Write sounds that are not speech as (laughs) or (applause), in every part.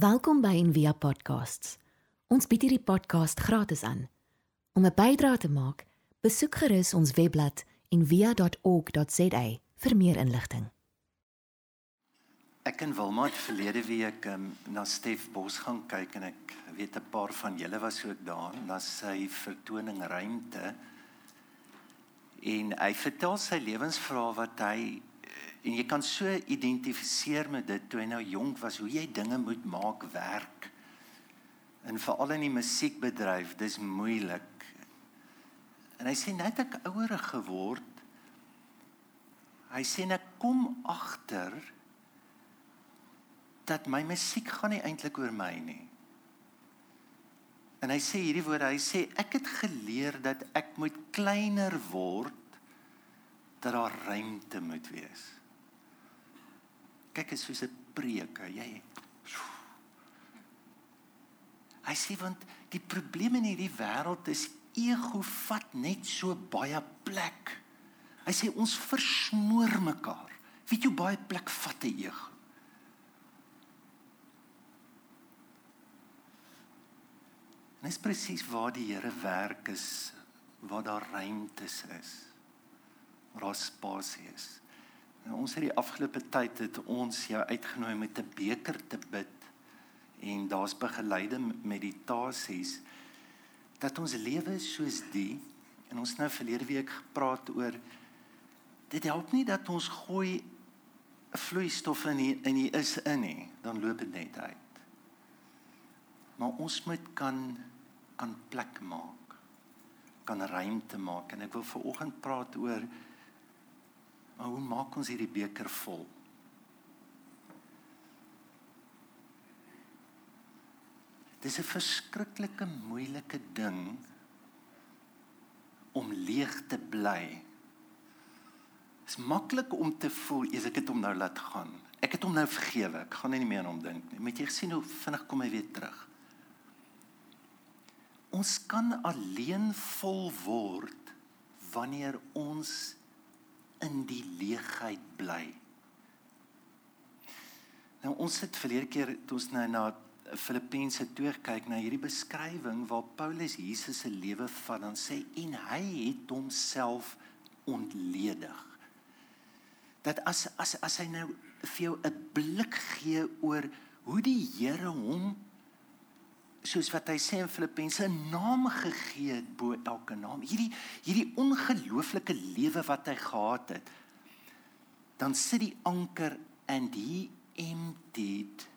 Welkom by Envia Podcasts. Ons bied hierdie podcast gratis aan. Om 'n bydrae te maak, besoek gerus ons webblad en via.org.za vir meer inligting. Ek en Wilma het verlede week um, na Stef Bos gaan kyk en ek weet 'n paar van julle was ook daar na sy vertoning ruimte. En hy vertel sy lewensverhaal wat hy en jy kan so identifiseer met dit toe hy nou jonk was hoe jy dinge moet maak werk. En veral in die musiekbedryf, dis moeilik. En hy sê net ek ouer geword. Hy sê ek kom agter dat my musiek gaan nie eintlik oor my nie. En hy sê hierdie woorde, hy sê ek het geleer dat ek moet kleiner word dat daar ruimte moet wees. Kyk, is soos 'n preek, jy. Hy sê want die probleem in hierdie wêreld is ego vat net so baie plek. Hy sê ons versmoor mekaar. Weet jy baie plek vat 'n ego? Dis presies waar die Here werk is, waar daar ruimtes is. Waar daar spasie is. En ons het die afgelope tyd het ons jou uitgenooi met 'n beker te bid en daar's begeleide meditasies dat ons lewe soos die. En ons nou verlede week gepraat oor dit help nie dat ons gooi vloeistof in die, in die is in nie dan loop dit net uit. Maar ons moet kan kan plek maak kan ruimte maak. En ek wil ver oggend praat oor hoe maak ons hierdie beker vol Dis 'n verskriklike moeilike ding om leeg te bly. Dit is maklik om te voel as ek dit hom nou laat gaan. Ek het hom nou vergewe. Ek gaan nie meer aan hom dink nie. Met jy gesien hoe vinnig kom hy weer terug. Ons kan alleen vol word wanneer ons in die leegheid bly. Nou ons het verlede keer toe ons nou na Filippense 2 kyk na hierdie beskrywing waar Paulus Jesus se lewe vat dan sê en hy het homself ontledig. Dat as as as hy nou vir jou 'n blik gee oor hoe die Here hom soos wat hy sê in Filippense 'n naam gegee het bo elke naam. Hierdie hierdie ongelooflike lewe wat hy gehad het. Dan sit die anker and he emptied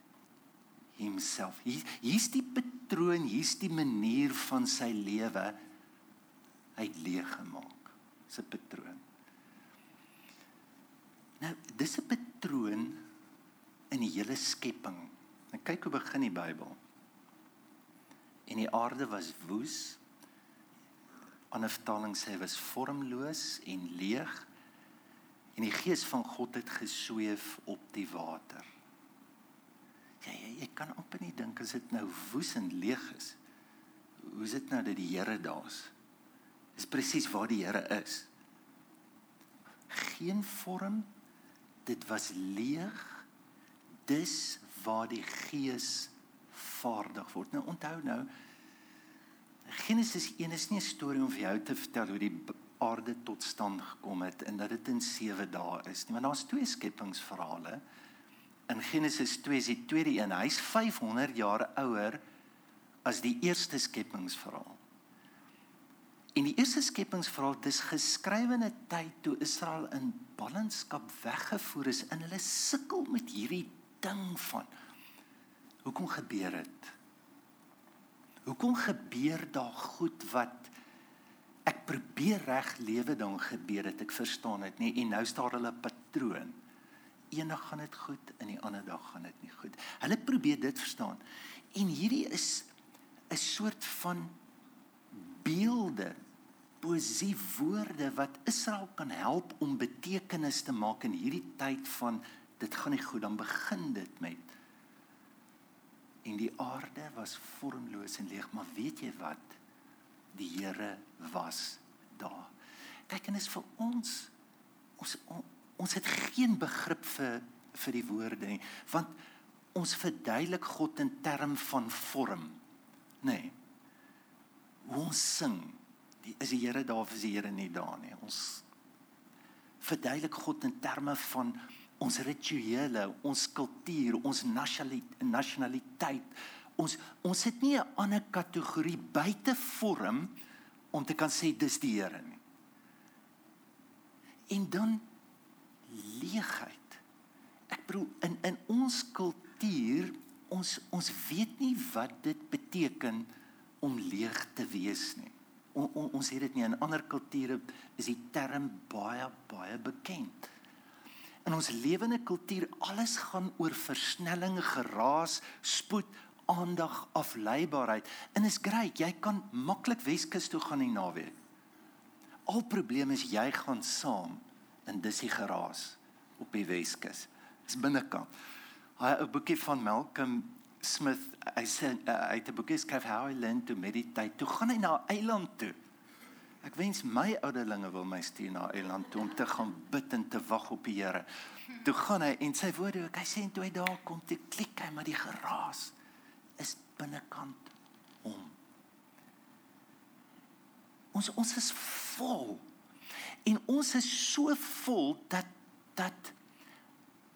himself. Hier hier's die patroon, hier's die manier van sy lewe uit leeg gemaak. Dis 'n patroon. Nou, dis 'n patroon in die hele skepping. Nou kyk hoe begin die Bybel. En die aarde was woes. Ander vertaling sê was vormloos en leeg. En die gees van God het gesweef op die water. Ja, jy, jy kan amper nie dink as dit nou woes en leeg is. Hoe is dit nou dat die Here daar's? Dis presies waar die Here is. Geen vorm. Dit was leeg. Dis waar die Gees vaardig word. Nou onthou nou Genesis 1 is nie 'n storie om vir jou te vertel hoe die aarde tot stand gekom het en dat dit in 7 dae is nie, want daar's twee skepingsverhale in Genesis 2 is die tweede een. Hy's 500 jaar ouer as die eerste skepingsverhaal. In die eerste skepingsverhaal dis geskrywe in 'n tyd toe Israel in ballingskap weggevoer is en hulle sukkel met hierdie ding van hoekom gebeur dit? Hoekom gebeur daar goed wat ek probeer reg lewe dan gebeur dit ek verstaan dit nie en nou staar hulle patroon eendag gaan dit goed en die ander dag gaan dit nie goed. Hulle probeer dit verstaan. En hierdie is 'n soort van beelde, poesie woorde wat Israel kan help om betekenis te maak in hierdie tyd van dit gaan nie goed dan begin dit met en die aarde was vormloos en leeg, maar weet jy wat? Die Here was daar. Kyk en is vir ons ons ons het geen begrip vir vir die woorde nie want ons verduidelik God in term van vorm. Nê. Nee. Hoe ons sing. Die is die Here daar of is die Here nie daar nie. Ons verduidelik God in terme van ons rituele, ons kultuur, ons nasionaliteit. Ons ons het nie 'n ander kategorie buite vorm om te kan sê dis die Here nie. En dan leegheid. Ek bedoel in in ons kultuur, ons ons weet nie wat dit beteken om leeg te wees nie. On, on, ons het dit nie in ander kulture is die term baie baie bekend. In ons lewende kultuur alles gaan oor versnelling, geraas, spoed, aandag, afleibaarheid. En is grait, jy kan maklik Weskus toe gaan in naweek. Al probleem is jy gaan saam en dis die geraas op die Weskus. Dis binnekant. Hy 'n boekie van Malcolm Smith, hy sê hy het 'n boekie geskryf How I Learned to Meditate. Toe gaan hy na 'n eiland toe. Ek wens my ouderlinge wil my stuur na eiland toe om te gaan bid en te wag op die Here. Toe gaan hy en sy woorde ook, hy sê en toe hy daar kom, toe klik hy maar die geraas is binnekant hom. Ons ons is vol. En ons is so vol dat dat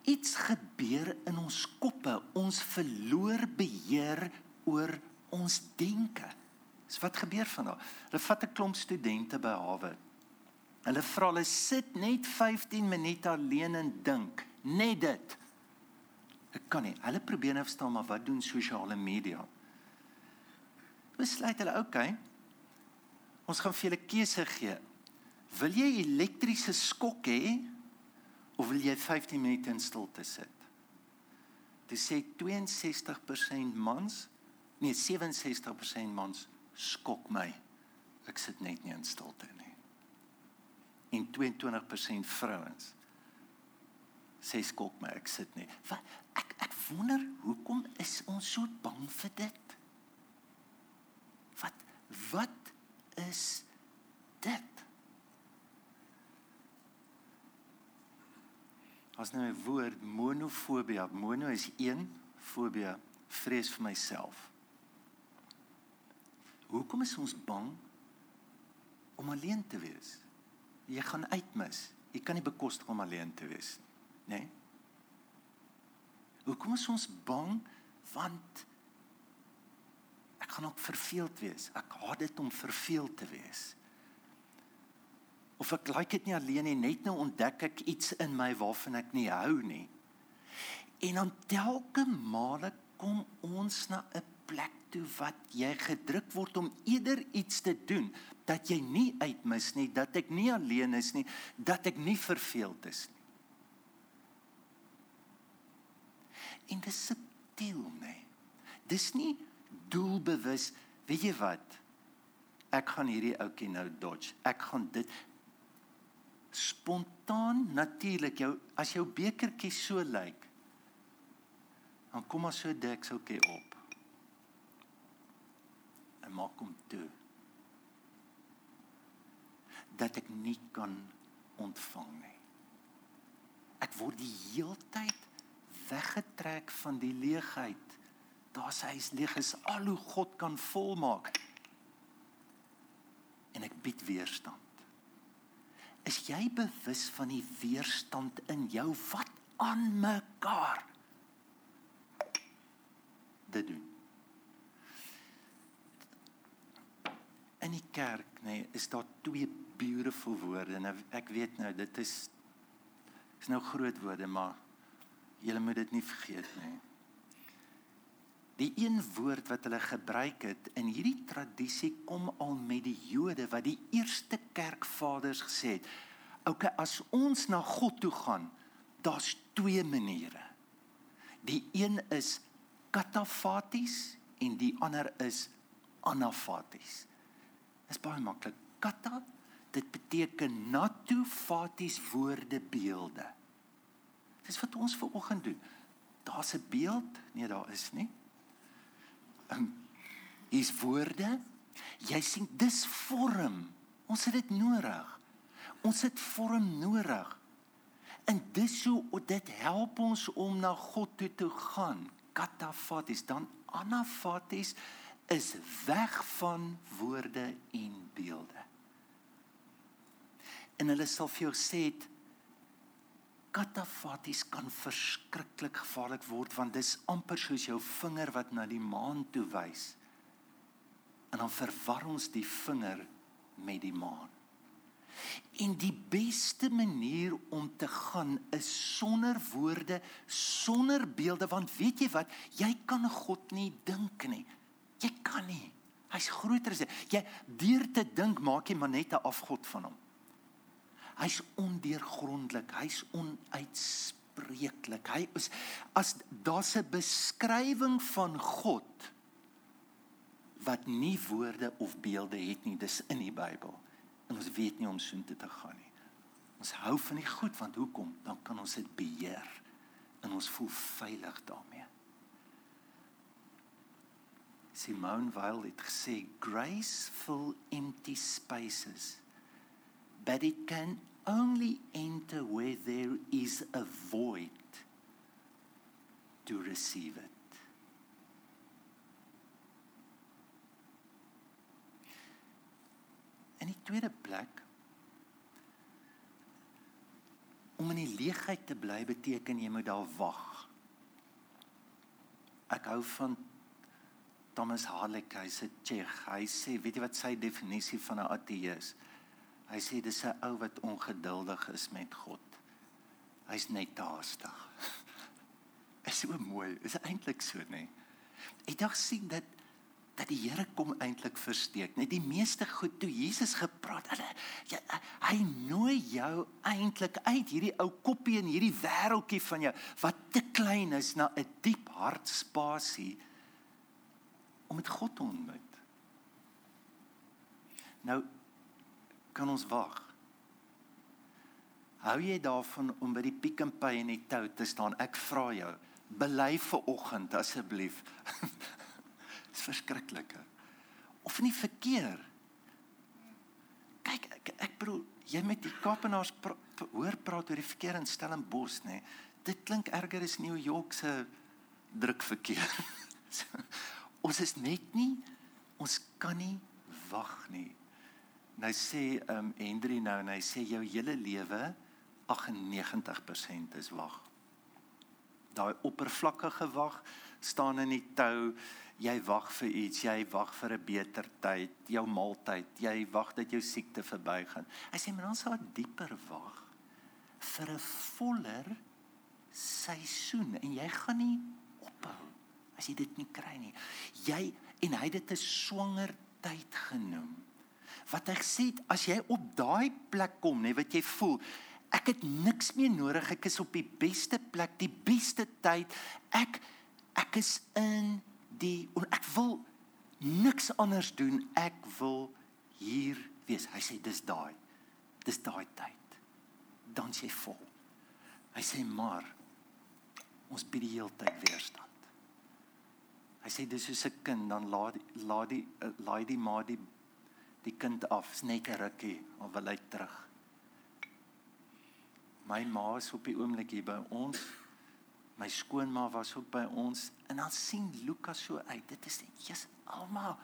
iets gebeur in ons koppe. Ons verloor beheer oor ons denke. Dis wat gebeur vandag. Hulle vat 'n klomp studente by hawe. Hulle vra hulle sit net 15 minute alleen en dink. Net dit. Ek kan nie. Hulle probeer nou verstaan maar wat doen sosiale media? Besluit hulle. Okay, ons gaan vir julle keuse gee. Wil jy elektriese skok hê of wil jy 15 minute in stilte sit? Dit sê 62% mans, nee 67% mans skok my. Ek sit net nie in stilte nie. En 22% vrouens sê skok my, ek sit nie. Wat ek ek wonder hoekom is ons so bang vir dit? Wat wat is dit? As nou 'n woord monofobia, mono is een, fobia vrees vir myself. Hoekom is ons bang om alleen te wees? Jy gaan uitmis. Jy kan nie bekostig om alleen te wees nie, né? Hoekom is ons bang want ek gaan ook verveeld wees. Ek haat dit om verveeld te wees of ek like dit nie alleen nie net nou ontdek ek iets in my waarvan ek nie hou nie en dan telke male kom ons na 'n plek toe wat jy gedruk word om eerder iets te doen dat jy nie uitmis nie dat ek nie alleen is nie dat ek nie verveeld is nie. En dit is subtiel nee dis nie doelbewus weet jy wat? Ek gaan hierdie ouetjie nou dodge. Ek gaan dit spontaan natuurlik jou as jou bekertjie so lyk dan kom maar so dekseltjie op en maak hom toe dat ek nie kan ontvang nie. Ek word die heeltyd weggetrek van die leegheid. Daar sê hy's leeg is al hoe God kan volmaak. En ek bied weerstand. Is jy bewus van die weerstand in jou? Wat aan mekaar dit doen in die kerk nê nee, is daar twee beautiful woorde en ek weet nou dit is is nou groot woorde maar jy moet dit nie vergeet nie Die een woord wat hulle gebruik het in hierdie tradisie kom al met die Jode wat die eerste kerkvaders gesê het. Okay, as ons na God toe gaan, daar's twee maniere. Die een is katafaties en die ander is anafaties. Dis baie maklik. Kata dit beteken natufaties woorde beelde. Dis wat ons ver oggend doen. Daar's 'n beeld? Nee, daar is nie is woorde. Jy sien dis vorm. Ons het dit nodig. Ons het vorm nodig. En dis hoe dit help ons om na God toe te gaan. katafates, dan anafates is weg van woorde en beelde. En hulle sal vir jou sê katafaties kan verskriklik gevaarlik word want dis amper soos jou vinger wat na die maan toe wys. En dan verwar ons die vinger met die maan. En die beste manier om te gaan is sonder woorde, sonder beelde want weet jy wat, jy kan God nie dink nie. Jy kan nie. Hy's groter as jy. Jy deur te dink maak jy maar net 'n afgod van hom. Hy's ondeurgrondelik, hy's onuitspreeklik. Hy is as daar's 'n beskrywing van God wat nie woorde of beelde het nie, dis in die Bybel. En ons weet nie om so intoe te gaan nie. Ons hou van die goed want hoekom? Dan kan ons dit beheer en ons voel veilig daarmee. Simone Weil het gesê graceful empty spaces but it can only enter where there is a void to receive it. En die tweede plek om in die leegheid te bly beteken jy moet daar wag. Ek hou van Thomas Harlek, hy's 'n Tsjech. Hy sê, weet jy wat sy definisie van 'n ateïs is? Hy sê dis 'n ou wat ongeduldig is met God. Hy's net haastig. (laughs) Is so mooi. Is eintlik so, nê? Nee? Ek dink sien dat dat die Here kom eintlik versteek. Net die meeste goed toe Jesus gepraat, hulle ja, hy nooi jou eintlik uit hierdie ou koppie en hierdie wêreltjie van jou wat te klein is na 'n diep hartspasie om met God te ontmoet. Nou kan ons wag. Hou jy daarvan om by die Pick n Pay en die tou te staan? Ek vra jou, bely vir oggend asseblief. (laughs) Dis verskriklik. Of nie verkeer. Kyk, ek, ek bedoel, jy met die Kaapenaars pra, hoor praat oor die verkeer in Stellenbosch, nê? Nee. Dit klink erger as New York se drukverkeer. (laughs) ons is net nie ons kan nie wag nie. Nou sê ehm um, Henry nou en hy sê jou hele lewe 98% is wag. Daai oppervlakkige wag staan in die tou. Jy wag vir iets, jy wag vir 'n beter tyd, jou maaltyd, jy wag dat jou siekte verbygaan. Hy sê ons sal dieper wag vir 'n voller seisoen en jy gaan nie ophou as jy dit nie kry nie. Jy en hy het dit 'n swanger tyd genoem. Wat ek sê as jy op daai plek kom nê wat jy voel ek het niks meer nodig ek is op die beste plek die beste tyd. Ek ek is in die ek wil niks anders doen. Ek wil hier wees. Hy sê dis daai dis daai tyd. Dan sê vol. Hy sê maar ons bied die hele tyd weerstand hy sê dis soos 'n kind dan laat laat die laai die ma die die kind af, is net 'n rukkie, of wil hy terug. My ma is op die oomblik hier by ons. My skoonma was ook by ons en dan sien Lukas so uit. Dit is "Jesus, ouma,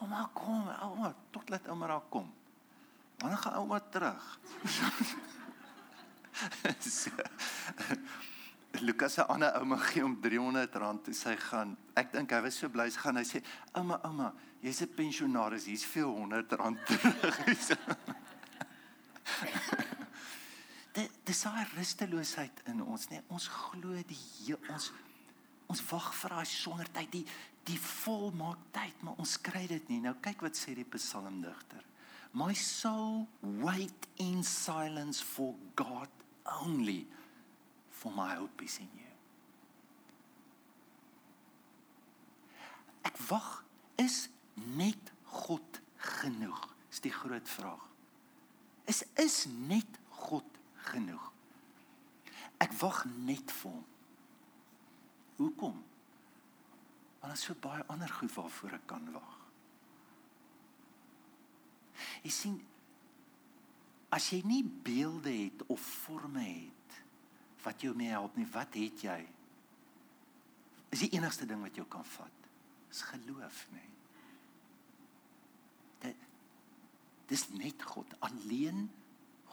ouma kom, ouma, tot laat ouma daar kom." Dan gaan ouma terug. (laughs) so, Lukas se ander ouma gee hom R300 toe sy gaan. Ek dink hy was so bly sy gaan hy sê, "Ouma, ouma, jy's 'n pensionaris, hier's vir R100 terug." (laughs) dit dis daai rusteloosheid in ons, nee, ons glo die heel, ons ons wag vir daai sonder tyd, die die volmaak tyd, maar ons kry dit nie. Nou kyk wat sê die psalmdigter. My soul wait in silence for God only for my hope is in you. Ek wag is net God genoeg? Is die groot vraag. Is is net God genoeg? Ek wag net vir hom. Hoekom? Want daar is so baie ander goed waarvoor ek kan wag. Jy sien as jy nie beelde het of forme het wat jou mee help nie, wat het jy? is die enigste ding wat jou kan vat. Is geloof, nê. Dit dis net God. Alleen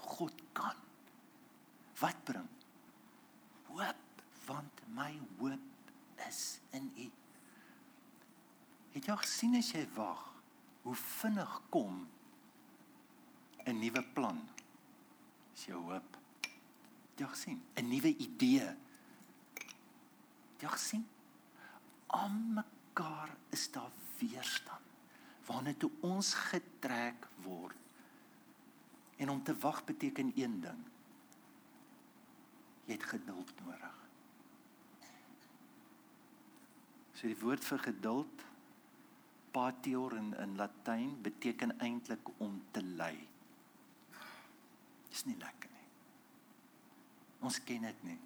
God kan. Wat bring? Hoop, want my hoop is in U. Het jy gesien as jy wag, hoe vinnig kom 'n nuwe plan? Is jou hoop. Jy gesien, 'n nuwe idee. Jy gesien? Aan mekaar is daar weerstand waarna toe ons getrek word. En om te wag beteken een ding. Jy het geduld nodig. So die woord vir geduld patior in in Latyn beteken eintlik om te ly. Dis nie lekker. Ons ken dit nie.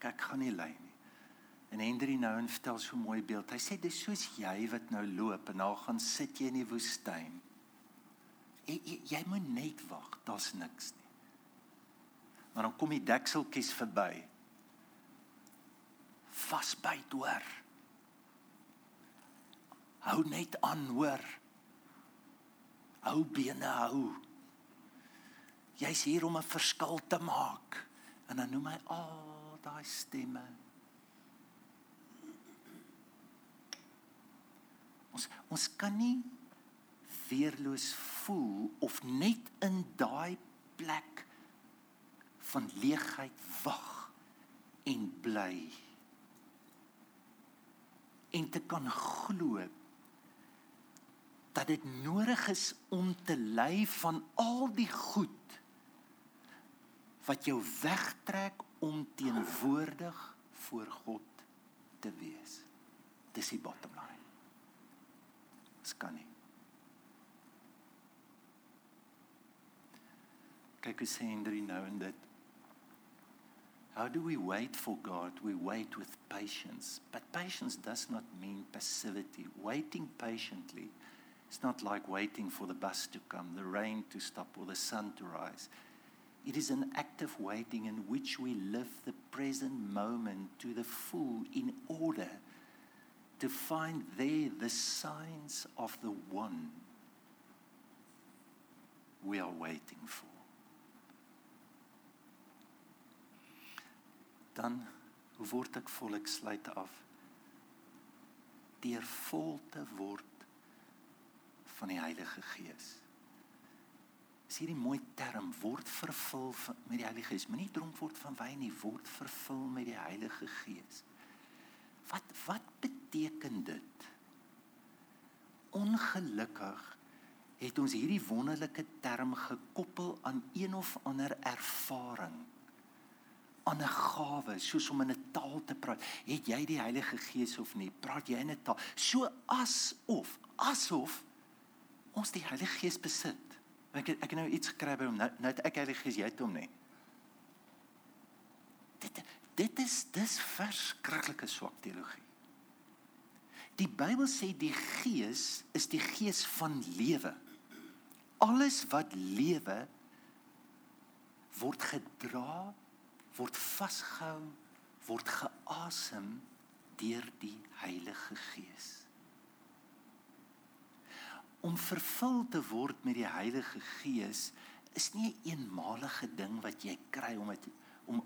Kyk, gaan nie ly nie. En Henry nou en vertel so mooi beeld. Hy sê dis soos jy wat nou loop en nou gaan sit jy in die woestyn. Jy, jy, jy moet net wag, daar's niks nie. Maar dan kom die dekseltjies verby. Vasbyt hoor. Hou net aan hoor. Hou bene hou. Jy's hier om 'n verskil te maak. En dan noem hy al daai stemme. Ons ons kan nie weerloos voel of net in daai plek van leegheid wag en bly en te kan glo dat dit nodig is om te ly van al die goed wat jou wegtrek om teenwoordig voor God te wees. Dis die bottom line. Dit kan nie. Kyk hoe sê Henry nou en dit. How do we wait for God? We wait with patience. But patience does not mean passivity. Waiting patiently is not like waiting for the bus to come, the rain to stop, or the sun to rise. It is an active waiting in which we live the present moment to the full in order to find there the signs of the one we are waiting for. Dan hoe word ek vol ek sluit af deur vol te word van die Heilige Gees. Is hierdie mooi term word vervul met die Heilige Gees. Moenie dronk word van wyn nie, word vervul met die Heilige Gees. Wat wat beteken dit? Ongelukkig het ons hierdie wonderlike term gekoppel aan een of ander ervaring aan 'n gawe soos om in 'n taal te praat. Het jy die Heilige Gees of nie? Praat jy in 'n taal? So asof asof ons die Heilige Gees besit. Ek ek het nou iets gekry by hom. Nou nou het ek Heilige Gees, jy het hom nie. Dit dit is dis verskriklike swak teologie. Die Bybel sê die Gees is die gees van lewe. Alles wat lewe word gedra, word vasgehou, word geasem deur die Heilige Gees. Om vervul te word met die Heilige Gees is nie 'n eenmalige ding wat jy kry om met om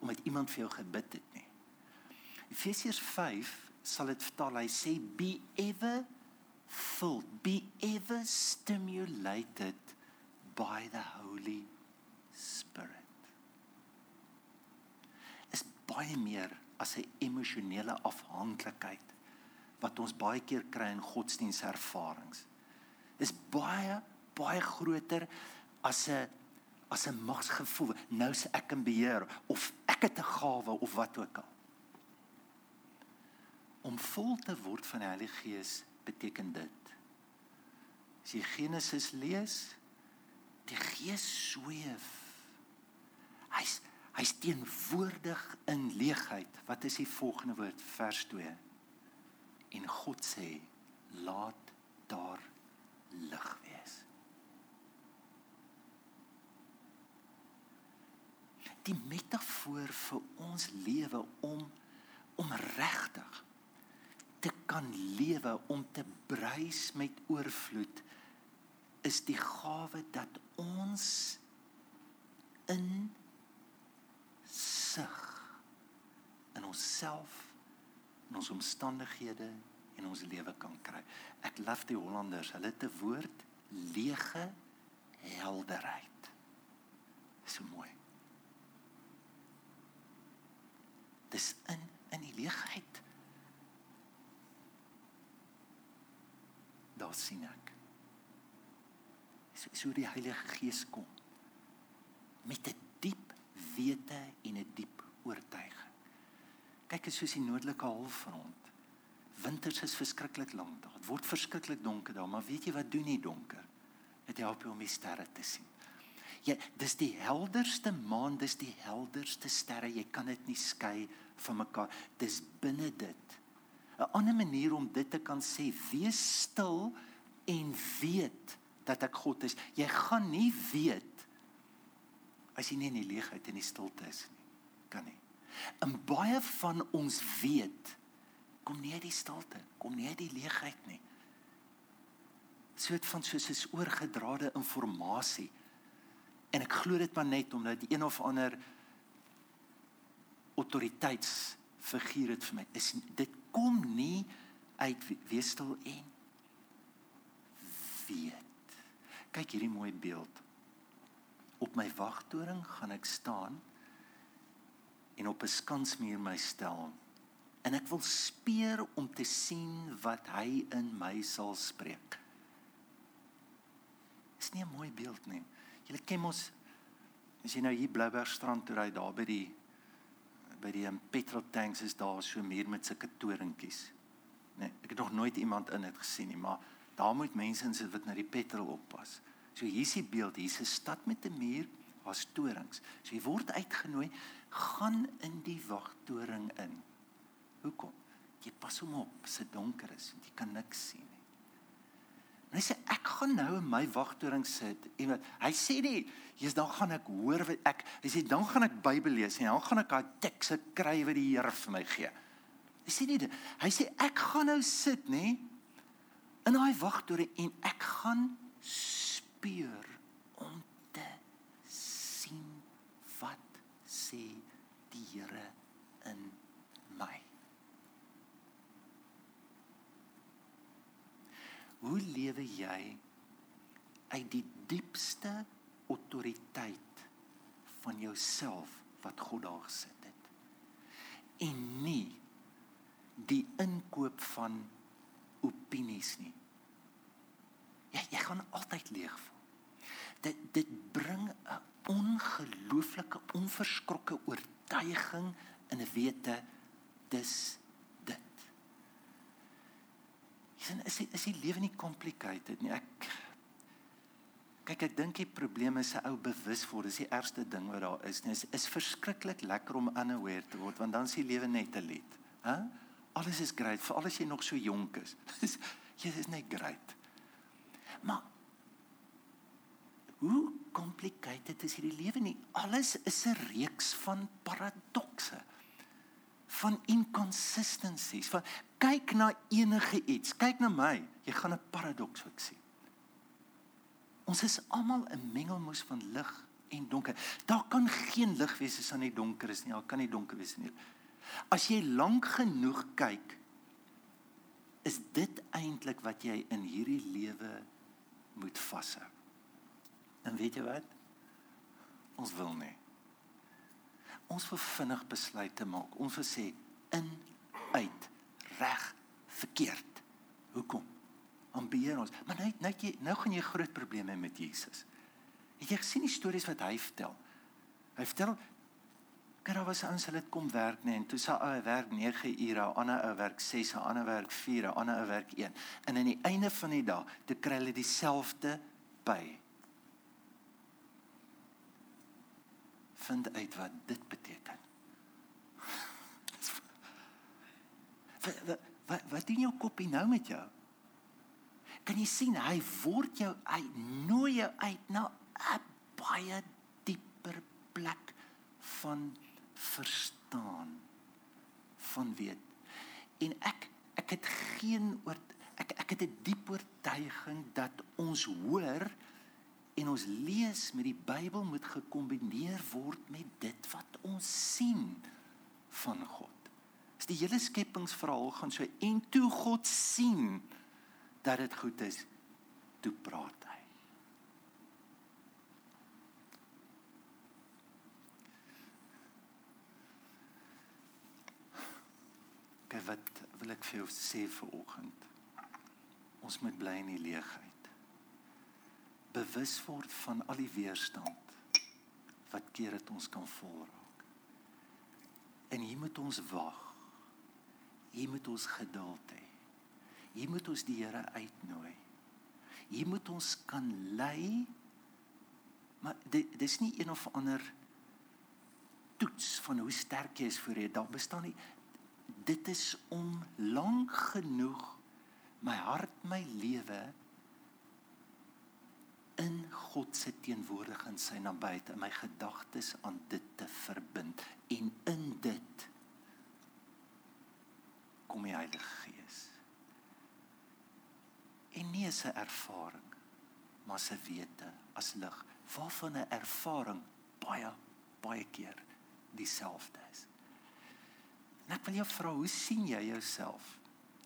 om met iemand vir jou gebid het nie. Efesiërs 5 sal dit vertaal. Hy sê be ever filled, be ever stimulated by the Holy Spirit. Is baie meer as 'n emosionele afhanklikheid wat ons baie keer kry in godsdienservarings. Is baie baie groter as 'n as 'n magsgevoel. Nou se ek in beheer of ek het 'n gawe of wat ook al. Om vol te word van die Heilige Gees beteken dit. As jy Genesis lees, die Gees sweef. Hy's hy's teenwoordig in leegheid. Wat is die volgende woord vers 2? En God sê: "Laat daar lig wees." Die metafoor vir ons lewe om om regtig te kan lewe om te bruis met oorvloed is die gawe dat ons in sig in onsself in ons omstandighede en ons lewe kan kry. Ek lief die Hollanders, hulle te woord lege helderheid. So mooi. Dis in in die leegheid. Daar sien ek. So, so die Heilige Gees kom met 'n diep wete en 'n diep oortuiging. Kyk, is soos die noordelike halfrond. Winters is verskriklik lank daar. Dit word verskriklik donker daar, maar weet jy wat doen nie donker? Dit help jou om die sterre te sien. Ja, dis die helderste maan, dis die helderste sterre. Jy kan dit nie skei van mekaar. Dis binne dit. 'n Ander manier om dit te kan sê, wees stil en weet dat ek God is. Jy gaan nie weet as jy nie in die leegheid en die stilte is nie. Kan nie. En baie van ons weet kom nie uit die stilte, kom nie uit die leegheid nie. Soet van soos is oorgedrade inligting En ek glo dit maar net omdat die een of ander autoriteitsfiguur dit vir my is dit kom nie uit weestel en weet. Kyk hierdie mooi beeld. Op my wagtoring gaan ek staan en op 'n skansmuur my stel en ek wil speur om te sien wat hy in my sal spreek. Is nie 'n mooi beeld nie. Julle ken mos as jy nou hier Bloubergstrand toe ry daar by die by die um, petrol tanks is daar so muur met sulke torentjies. Nee, ek het nog nooit iemand in dit gesien nie, maar daar moet mense in sit wat na die petrol oppas. So hier's die beeld, hier's 'n stad met 'n muur, daar's torings. So jy word uitgenooi, gaan in die wagtoring in. Hoekom? Jy pas hom op, se donker is, jy kan niks sien. En hy sê ek gaan nou in my wagtoring sit en hy sê nie jy's dan gaan ek hoor wat ek hy sê dan gaan ek Bybel lees en dan gaan ek daai tekste kry wat die Here vir my gee. Hy sê nie dit. Hy sê ek gaan nou sit nê in daai wagtoring en ek gaan speur om te sien wat sê die Here in my. Hoe lewe jy uit die diepste autoriteit van jouself wat God daar gesit het? En nie die inkoop van opinies nie. Jy jy gaan altyd leeg voel. Dit dit bring 'n ongelooflike onverskrokke oortuiging in 'n wete dis sien is die, is die lewe nie complicated nie. Ek kyk ek dink die probleem is 'n ou bewus word. Dis die ergste ding wat daar is. Dit is, is verskriklik lekker om unaware te word want dan is die lewe net 'n lied. Hæ? Alles is great, veral as jy nog so jonk is. (laughs) Jy is net great. Maar hoe complicated is hierdie lewe nie? Alles is 'n reeks van paradokse van inconsistencies van kyk na enige iets. Kyk na my. Jy gaan 'n paradoks ook sien. Ons is almal 'n mengelmoes van lig en donker. Daar kan geen lig wees as aan die donker is nie. Daar kan nie donker wees nie. As jy lank genoeg kyk is dit eintlik wat jy in hierdie lewe moet vashou. En weet jy wat? Ons wil nie. Ons wil vinnig besluite maak. Ons wil sê in, uit, reg, verkeerd. Hoekom? Om beheer ons. Maar nou nou jy nou gaan jy groot probleme met Jesus. Het jy gesien die stories wat hy vertel? Hy vertel kyk daar was ons hulle kom werk nê nee, en toe sa ou werk 9 ure, 'n ander ou werk 6, 'n ander werk 4, 'n ander ou werk 1. En aan die einde van die dag, toe kry hulle dieselfde by. vind uit wat dit beteken. Wat wat wat, doen jou kopie nou met jou? Kan jy sien hy word jou hy nooi jou uit na 'n baie dieper plek van verstaan van weet. En ek ek het geen oor ek ek het 'n diep oortuiging dat ons hoor en ons lees met die Bybel moet gekombineer word met dit wat ons sien van God. Die hele skepingsverhaal gaan so en toe God sien dat dit goed is, toe praat hy. Kyk wat wil ek vir jou sê vir oggend. Ons moet bly in die leegheid. Bewus word van al die weerstand wat keer dit ons kan volraak. En hier moet ons wag. Hier moet ons geduld hê. Hier moet ons die Here uitnooi. Hier moet ons kan lei. Maar dis nie een of ander toets van hoe sterk jy is vir jy. Daar bestaan nie dit is om lank genoeg my hart, my lewe in God se teenwoordigheid in sy nabyheid, my gedagtes aan dit te verbind en in dit kom die Heilige Gees. En nie as 'n ervaring, maar as 'n wete, as lig, waarvan 'n ervaring baie baie keer dieselfde is. En ek wil jou vra, hoe sien jy jouself?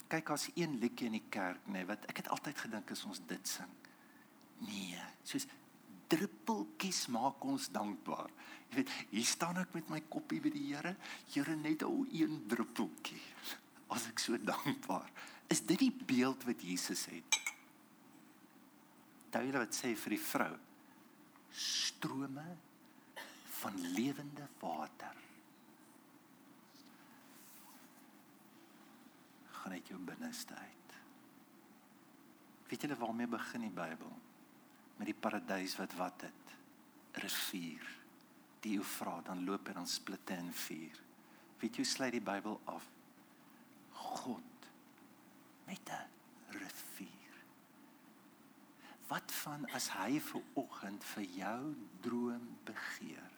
Kyk, as een liedjie in die kerk, nê, nee, wat ek het altyd gedink as ons dit sing. Nee, soos druppeltjies maak ons dankbaar. Jy weet, hier staan ek met my koppie by die Here, Here net al een druppeltjie. As ek so (laughs) dankbaar. Is dit die beeld wat Jesus het? Daai wat sê vir die vrou strome van lewende water gaan uit jou binneste uit. Weet julle waarmee begin die Bybel? Met die paradys wat wat het? Rivier. Die Eufraat dan loop en dan split in vier. Weet jy sluit die Bybel af? God met 'n rivier. Wat van as hy ver oggend vir jou droom begeer?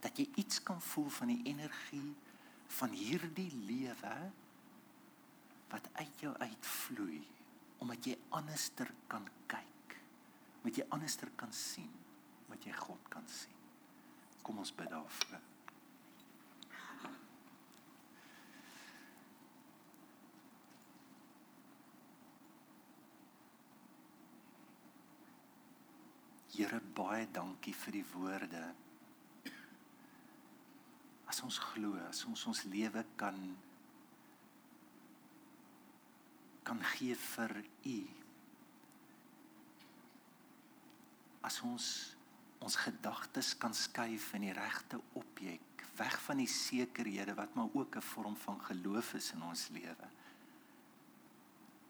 Dat jy iets kan voel van die energie van hierdie lewe wat uit jou uitvloei omdat jy anderster kan kyk. Omdat jy anderster kan sien, omdat jy God kan sien. Kom ons bid daarvoor. Here baie dankie vir die woorde. As ons glo, as ons ons lewe kan kan gee vir u. As ons ons gedagtes kan skuif in die regte objek, weg van die sekerhede wat maar ook 'n vorm van geloof is in ons lewe.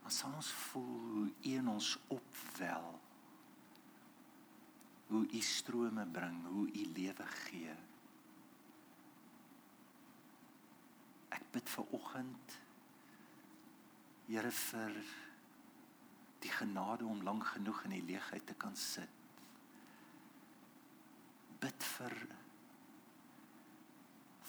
Dan sal ons voel hoe u in ons opwel. Hoe u strome bring, hoe u lewe gee. Ek bid vir oggend Here vir die genade om lank genoeg in die leegheid te kan sit. Bid vir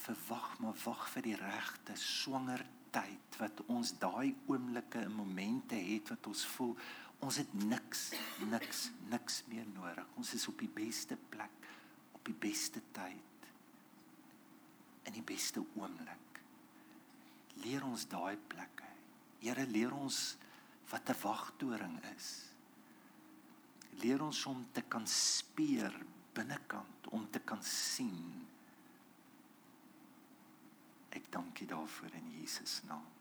verwag maar wag vir die regte swanger tyd wat ons daai oomblikke en momente het wat ons voel ons het niks niks niks meer nodig. Ons is op die beste plek op die beste tyd in die beste oomblik. Leer ons daai plekke Here leer ons wat 'n wagtoring is. Leer ons om te kan speer binnekant om te kan sien. Ek dank U daarvoor in Jesus naam.